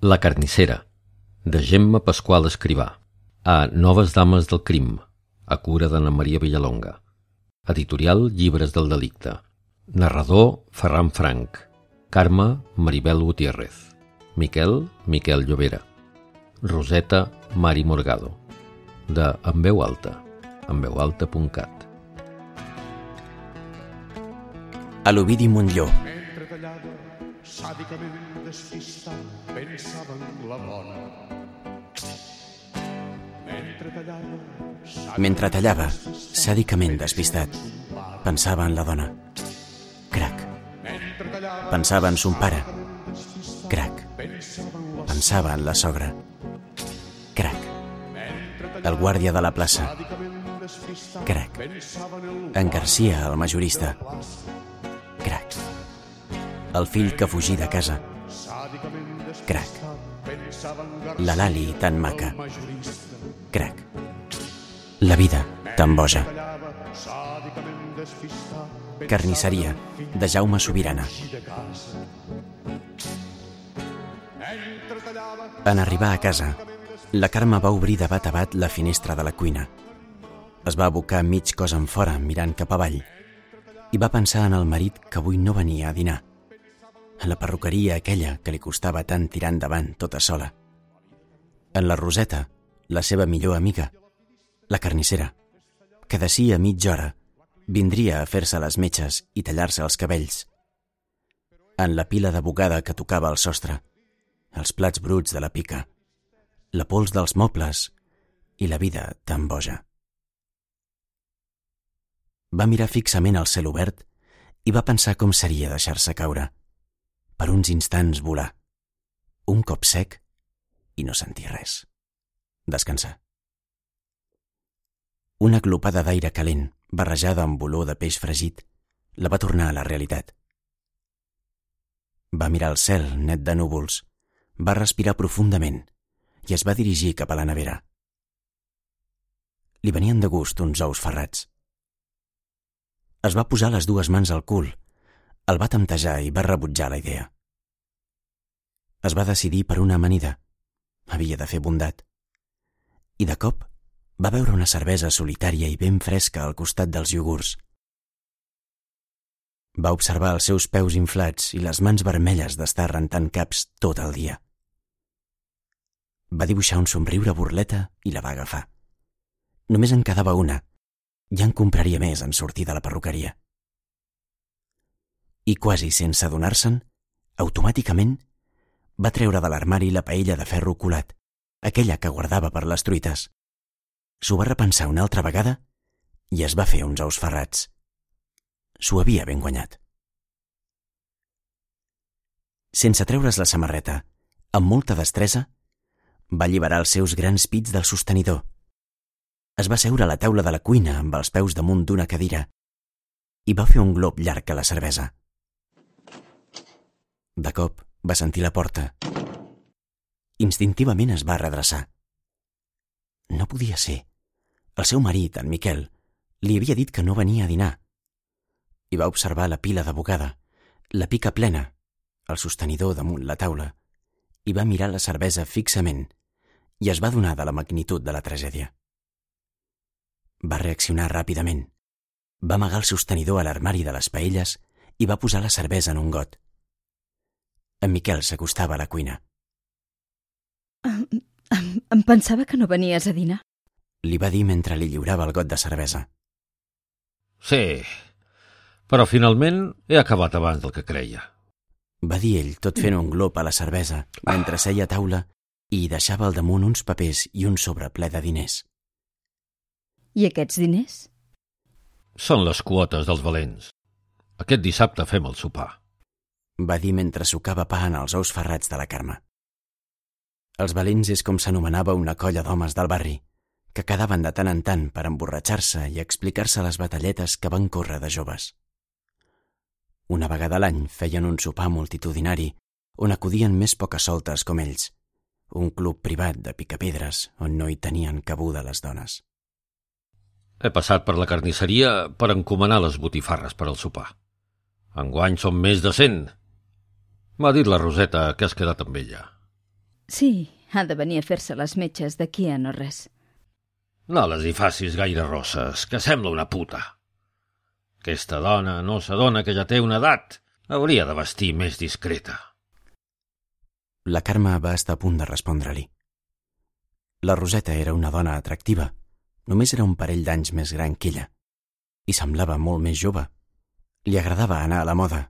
La carnissera, de Gemma Pasqual Escrivà, a Noves Dames del Crim, a cura d'Anna Maria Villalonga. Editorial Llibres del Delicte. Narrador Ferran Franc. Carme Maribel Gutiérrez. Miquel Miquel Llobera. Roseta Mari Morgado. De En veu alta, enveualta.cat. A l'Ovidi Montlló, Mentre tallava, sàdicament despistat, pensava en la dona. Mentre tallava, mentre tallava, sàdicament despistat, pensava en la dona. Crac. Pensava en son pare. Crac. Pensava en la sogra. Crac. El guàrdia de la plaça. Crac. En Garcia, el majorista. Crac. El fill que fugí de casa. Crac. La Lali, tan maca. Crac. La vida, tan boja. Carnisseria, de Jaume Sobirana. En arribar a casa, la Carme va obrir de bat a bat la finestra de la cuina. Es va abocar mig cos en fora, mirant cap avall, i va pensar en el marit que avui no venia a dinar, en la perruqueria aquella que li costava tant tirar endavant tota sola, en la Roseta, la seva millor amiga, la carnissera, que d'ací a mitja hora vindria a fer-se les metges i tallar-se els cabells, en la pila de bugada que tocava al sostre, els plats bruts de la pica, la pols dels mobles i la vida tan boja. Va mirar fixament al cel obert i va pensar com seria deixar-se caure. Per uns instants volar. Un cop sec i no sentir res. Descansar. Una glopada d'aire calent, barrejada amb olor de peix fregit, la va tornar a la realitat. Va mirar el cel, net de núvols, va respirar profundament i es va dirigir cap a la nevera. Li venien de gust uns ous ferrats. Es va posar les dues mans al cul, el va temptejar i va rebutjar la idea. Es va decidir per una amanida. Havia de fer bondat. I de cop va veure una cervesa solitària i ben fresca al costat dels iogurts. Va observar els seus peus inflats i les mans vermelles d'estar rentant caps tot el dia. Va dibuixar un somriure burleta i la va agafar. Només en quedava una. Ja en compraria més en sortir de la perruqueria. I quasi sense adonar-se'n, automàticament, va treure de l'armari la paella de ferro colat, aquella que guardava per les truites. S'ho va repensar una altra vegada i es va fer uns ous ferrats. S'ho havia ben guanyat. Sense treure's la samarreta, amb molta destresa, va alliberar els seus grans pits del sostenidor. Es va seure a la taula de la cuina amb els peus damunt d'una cadira i va fer un glob llarg a la cervesa. De cop va sentir la porta. Instintivament es va redreçar. No podia ser. El seu marit, en Miquel, li havia dit que no venia a dinar. I va observar la pila de bugada, la pica plena, el sostenidor damunt la taula, i va mirar la cervesa fixament i es va donar de la magnitud de la tragèdia. Va reaccionar ràpidament. Va amagar el sostenidor a l'armari de les paelles i va posar la cervesa en un got. En Miquel s'acostava a la cuina. Em, em, em pensava que no venies a dinar. Li va dir mentre li lliurava el got de cervesa. Sí, però finalment he acabat abans del que creia. Va dir ell, tot fent un glob a la cervesa, mentre seia a taula i hi deixava al damunt uns papers i un sobre ple de diners. I aquests diners? Són les quotes dels valents. Aquest dissabte fem el sopar. Va dir mentre sucava pa en els ous ferrats de la Carme. Els valents és com s'anomenava una colla d'homes del barri, que quedaven de tant en tant per emborratxar-se i explicar-se les batalletes que van córrer de joves. Una vegada a l'any feien un sopar multitudinari on acudien més poques soltes com ells, un club privat de picapedres on no hi tenien cabuda les dones. He passat per la carnisseria per encomanar les botifarres per al sopar. Enguany som més de cent. M'ha dit la Roseta que has quedat amb ella. Sí, ha de venir a fer-se les metges d'aquí a no res. No les hi facis gaire rosses, que sembla una puta. Aquesta dona no s'adona que ja té una edat. Hauria de vestir més discreta. La Carme va estar a punt de respondre-li. La Roseta era una dona atractiva. Només era un parell d'anys més gran que ella. I semblava molt més jove. Li agradava anar a la moda,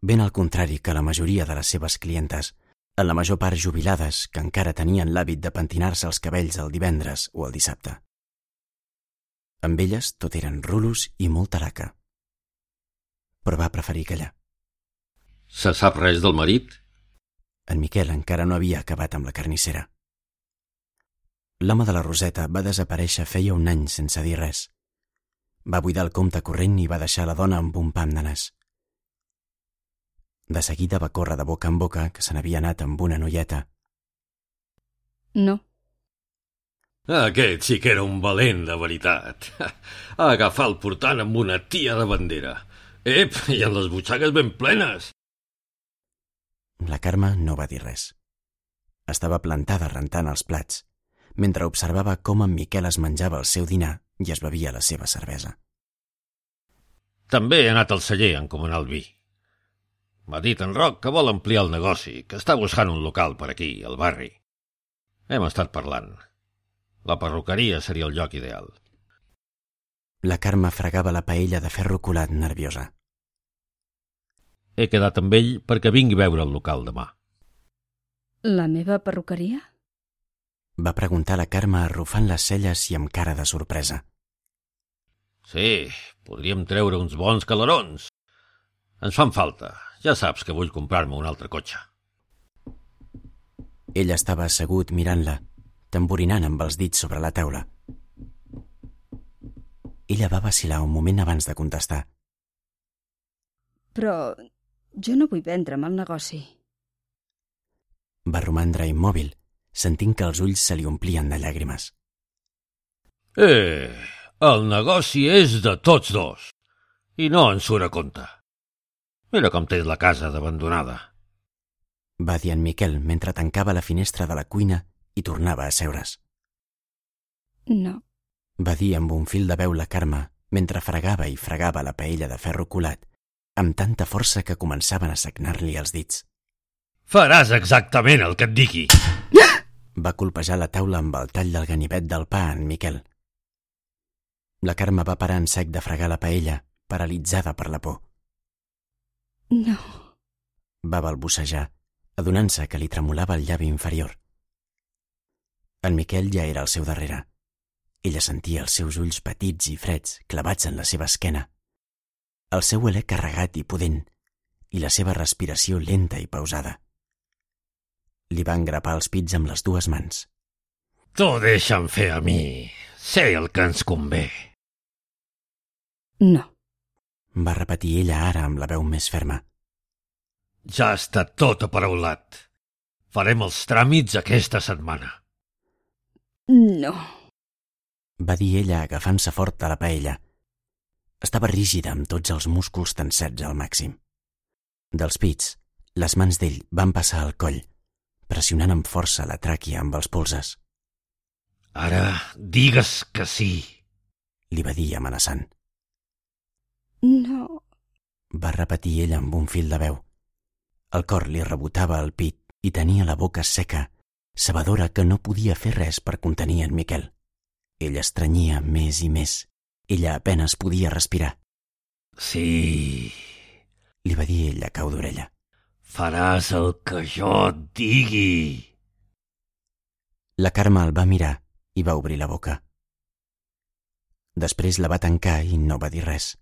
ben al contrari que la majoria de les seves clientes, en la major part jubilades que encara tenien l'hàbit de pentinar-se els cabells el divendres o el dissabte. Amb elles tot eren rulos i molta laca. Però va preferir callar. Se sap res del marit? En Miquel encara no havia acabat amb la carnissera. L'home de la Roseta va desaparèixer feia un any sense dir res. Va buidar el compte corrent i va deixar la dona amb un pam de nas. De seguida va córrer de boca en boca que se n'havia anat amb una noieta. No. Aquest sí que era un valent, de veritat. Agafar el portant amb una tia de bandera. Ep, i amb les butxaques ben plenes. La Carme no va dir res. Estava plantada rentant els plats, mentre observava com en Miquel es menjava el seu dinar i es bevia la seva cervesa. També he anat al celler a encomanar el vi. M'ha dit en Roc que vol ampliar el negoci, que està buscant un local per aquí, al barri. Hem estat parlant. La perruqueria seria el lloc ideal. La Carme fregava la paella de ferro colat nerviosa. He quedat amb ell perquè vingui a veure el local demà. La meva perruqueria? Va preguntar la Carme arrufant les celles i amb cara de sorpresa. Sí, podríem treure uns bons calarons. Ens fan falta. Ja saps que vull comprar-me un altre cotxe. Ell estava assegut mirant-la, tamborinant amb els dits sobre la taula. Ella va vacilar un moment abans de contestar. Però jo no vull vendre'm el negoci. Va romandre immòbil, sentint que els ulls se li omplien de llàgrimes. Eh, el negoci és de tots dos. I no en surt a compte. Mira com tens la casa d'abandonada. Va dir en Miquel mentre tancava la finestra de la cuina i tornava a seure's. No. Va dir amb un fil de veu la Carme mentre fregava i fregava la paella de ferro colat amb tanta força que començaven a sagnar-li els dits. Faràs exactament el que et digui. Va colpejar la taula amb el tall del ganivet del pa en Miquel. La Carme va parar en sec de fregar la paella, paralitzada per la por. No. Va balbucejar, adonant-se que li tremolava el llavi inferior. En Miquel ja era al seu darrere. Ella sentia els seus ulls petits i freds clavats en la seva esquena, el seu alè carregat i pudent, i la seva respiració lenta i pausada. Li va engrapar els pits amb les dues mans. T'ho deixa'm fer a mi. Sé el que ens convé. No. Va repetir ella ara amb la veu més ferma. Ja està tot aparaulat. Farem els tràmits aquesta setmana. No. Va dir ella agafant-se fort a la paella. Estava rígida amb tots els músculs tensets al màxim. Dels pits, les mans d'ell van passar al coll, pressionant amb força la tràquia amb els polses. Ara digues que sí. Li va dir amenaçant. No. Va repetir ella amb un fil de veu. El cor li rebotava al pit i tenia la boca seca, sabedora que no podia fer res per contenir en Miquel. Ell estrenyia més i més. Ella apenes podia respirar. Sí, Li va dir ell a cau d'orella. faràs el que jo et digui. La Carme el va mirar i va obrir la boca. Després la va tancar i no va dir res.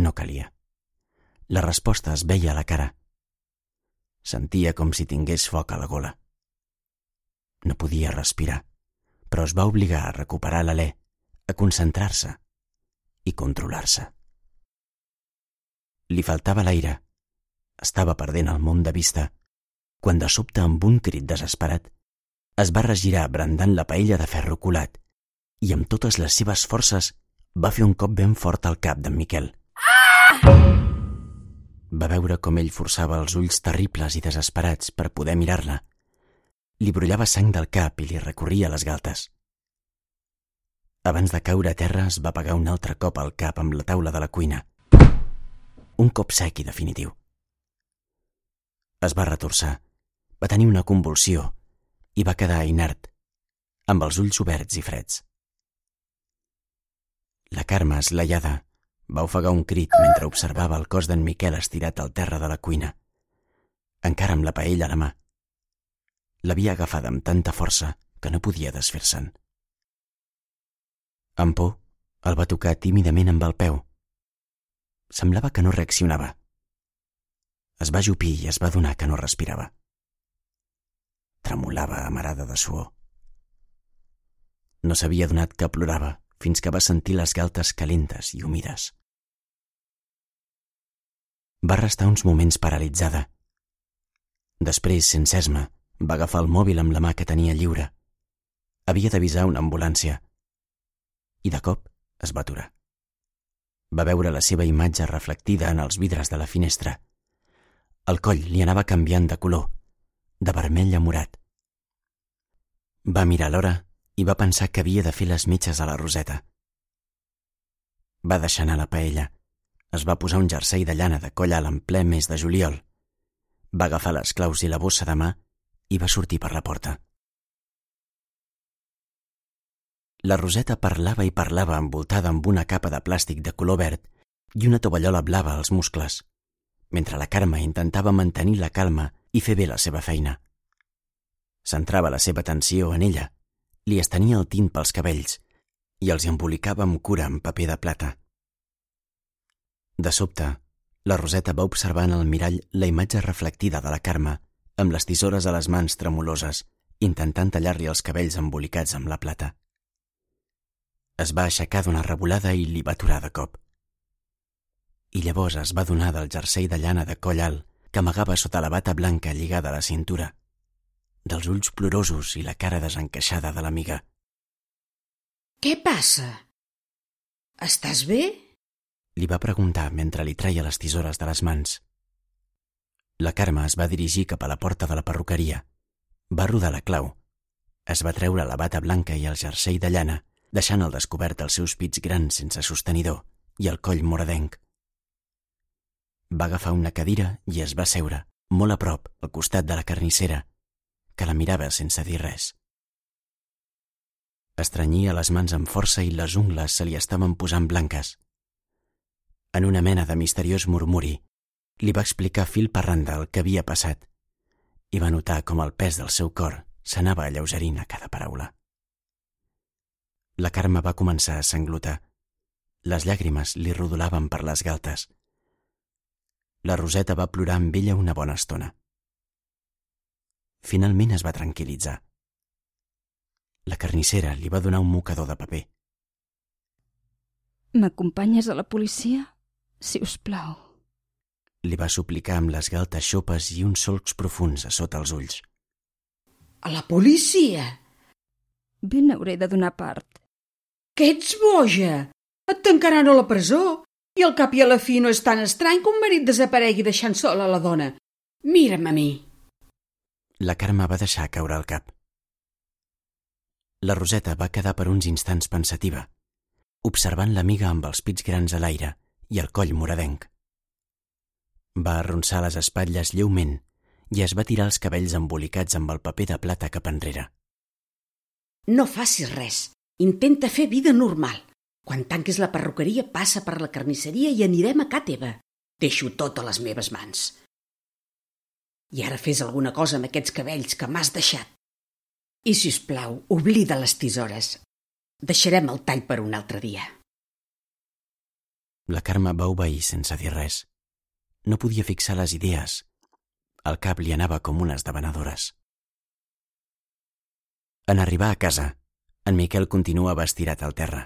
No calia. La resposta es veia a la cara. Sentia com si tingués foc a la gola. No podia respirar, però es va obligar a recuperar l'alè, a concentrar-se i controlar-se. Li faltava l'aire. Estava perdent el món de vista, quan de sobte, amb un crit desesperat, es va regirar brandant la paella de ferro colat i amb totes les seves forces va fer un cop ben fort al cap d'en Miquel. Va veure com ell forçava els ulls terribles i desesperats per poder mirar-la, li brollava sang del cap i li recorria les galtes. Abans de caure a terra es va pegar un altre cop al cap amb la taula de la cuina. Un cop sec i definitiu. Es va retorçar, va tenir una convulsió i va quedar inert, amb els ulls oberts i freds. La Carme, eslaiada, va ofegar un crit mentre observava el cos d'en Miquel estirat al terra de la cuina, encara amb la paella a la mà. L'havia agafada amb tanta força que no podia desfer-se'n. Amb por, el va tocar tímidament amb el peu. Semblava que no reaccionava. Es va jupir i es va donar que no respirava. Tremolava amarada de suor. No s'havia donat que plorava fins que va sentir les galtes calentes i humides. Va restar uns moments paralitzada. Després, sense esma, va agafar el mòbil amb la mà que tenia lliure. Havia d'avisar una ambulància. I de cop es va aturar. Va veure la seva imatge reflectida en els vidres de la finestra. El coll li anava canviant de color, de vermell a morat. Va mirar l'hora i va pensar que havia de fer les metges a la Roseta. Va deixar anar la paella. Es va posar un jersei de llana de coll alt en ple mes de juliol. Va agafar les claus i la bossa de mà i va sortir per la porta. La Roseta parlava i parlava envoltada amb una capa de plàstic de color verd i una tovallola blava als muscles, mentre la Carme intentava mantenir la calma i fer bé la seva feina. Centrava la seva atenció en ella, li estenia el tint pels cabells i els embolicava amb cura amb paper de plata. De sobte, la Roseta va observar en el mirall la imatge reflectida de la Carme amb les tisores a les mans tremoloses, intentant tallar-li els cabells embolicats amb la plata. Es va aixecar d'una revolada i li va aturar de cop. I llavors es va donar del jersei de llana de coll alt que amagava sota la bata blanca lligada a la cintura, dels ulls plorosos i la cara desencaixada de l'amiga. Què passa? Estàs bé? Li va preguntar mentre li treia les tisores de les mans. La Carme es va dirigir cap a la porta de la perruqueria. Va rodar la clau. Es va treure la bata blanca i el jersei de llana, deixant al descobert els seus pits grans sense sostenidor i el coll moradenc. Va agafar una cadira i es va seure, molt a prop, al costat de la carnissera, que la mirava sense dir res. Estranyia les mans amb força i les ungles se li estaven posant blanques. En una mena de misteriós murmuri, li va explicar fil per randa el que havia passat i va notar com el pes del seu cor s'anava alleugerint a cada paraula. La Carme va començar a sanglotar. Les llàgrimes li rodolaven per les galtes. La Roseta va plorar amb ella una bona estona. Finalment es va tranquil·litzar. La carnissera li va donar un mocador de paper. M'acompanyes a la policia? Si us plau. Li va suplicar amb les galtes xopes i uns solcs profuns a sota els ulls. A la policia? Ben hauré de donar part. Que ets boja? Et tancaran a la presó. I al cap i a la fi no és tan estrany que un marit desaparegui deixant sola la dona. Mira'm a mi. La Carme va deixar caure el cap. La Roseta va quedar per uns instants pensativa, observant l'amiga amb els pits grans a l'aire i el coll moradenc. Va arronsar les espatlles lleument i es va tirar els cabells embolicats amb el paper de plata cap enrere. No facis res. Intenta fer vida normal. Quan tanquis la perruqueria, passa per la carnisseria i anirem a ca teva. Deixo tot a les meves mans. I ara fes alguna cosa amb aquests cabells que m'has deixat. I, si us plau, oblida les tisores. Deixarem el tall per un altre dia. La Carme va obeir sense dir res. No podia fixar les idees. El cap li anava com unes devanadores. En arribar a casa, en Miquel continuava estirat al terra.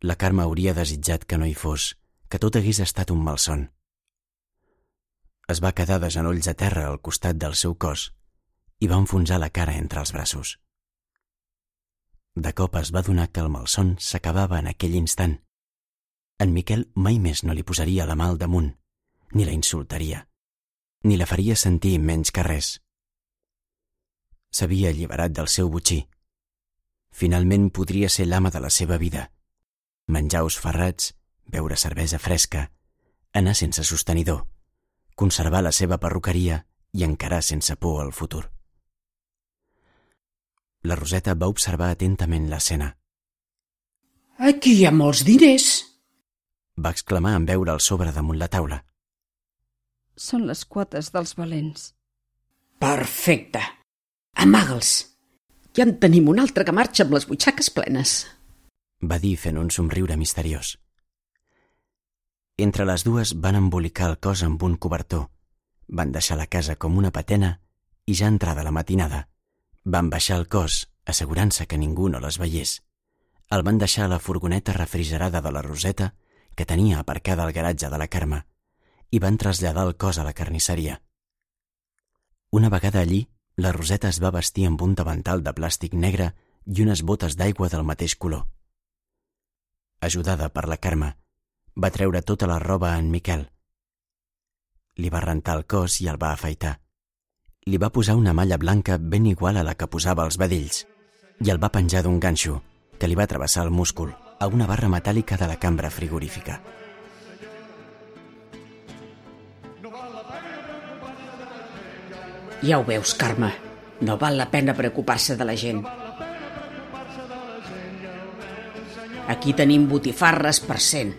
La Carme hauria desitjat que no hi fos, que tot hagués estat un malson. Es va quedar de genolls a terra al costat del seu cos i va enfonsar la cara entre els braços. De cop es va donar que el malson s'acabava en aquell instant. En Miquel mai més no li posaria la mà al damunt, ni la insultaria, ni la faria sentir menys que res. S'havia alliberat del seu botxí. Finalment podria ser l'ama de la seva vida. Menjar os ferrats, beure cervesa fresca, anar sense sostenidor, conservar la seva perruqueria i encarar sense por el futur. La Roseta va observar atentament l'escena. Aquí hi ha molts diners. Va exclamar en veure el sobre damunt la taula. Són les quotes dels valents. Perfecte. Amaga'ls. Ja en tenim un altre que marxa amb les butxaques plenes. Va dir fent un somriure misteriós. Entre les dues van embolicar el cos amb un cobertor. Van deixar la casa com una patena i ja entrada la matinada van baixar el cos, assegurant-se que ningú no les veiés. El van deixar a la furgoneta refrigerada de la Roseta, que tenia aparcada al garatge de la Carme, i van traslladar el cos a la carnisseria. Una vegada allí, la Roseta es va vestir amb un davantal de plàstic negre i unes botes d'aigua del mateix color. Ajudada per la Carme, va treure tota la roba a en Miquel. Li va rentar el cos i el va afaitar li va posar una malla blanca ben igual a la que posava els vedells i el va penjar d'un ganxo que li va travessar el múscul a una barra metàl·lica de la cambra frigorífica. Ja ho veus, Carme. No val la pena preocupar-se de la gent. Aquí tenim botifarres per cent.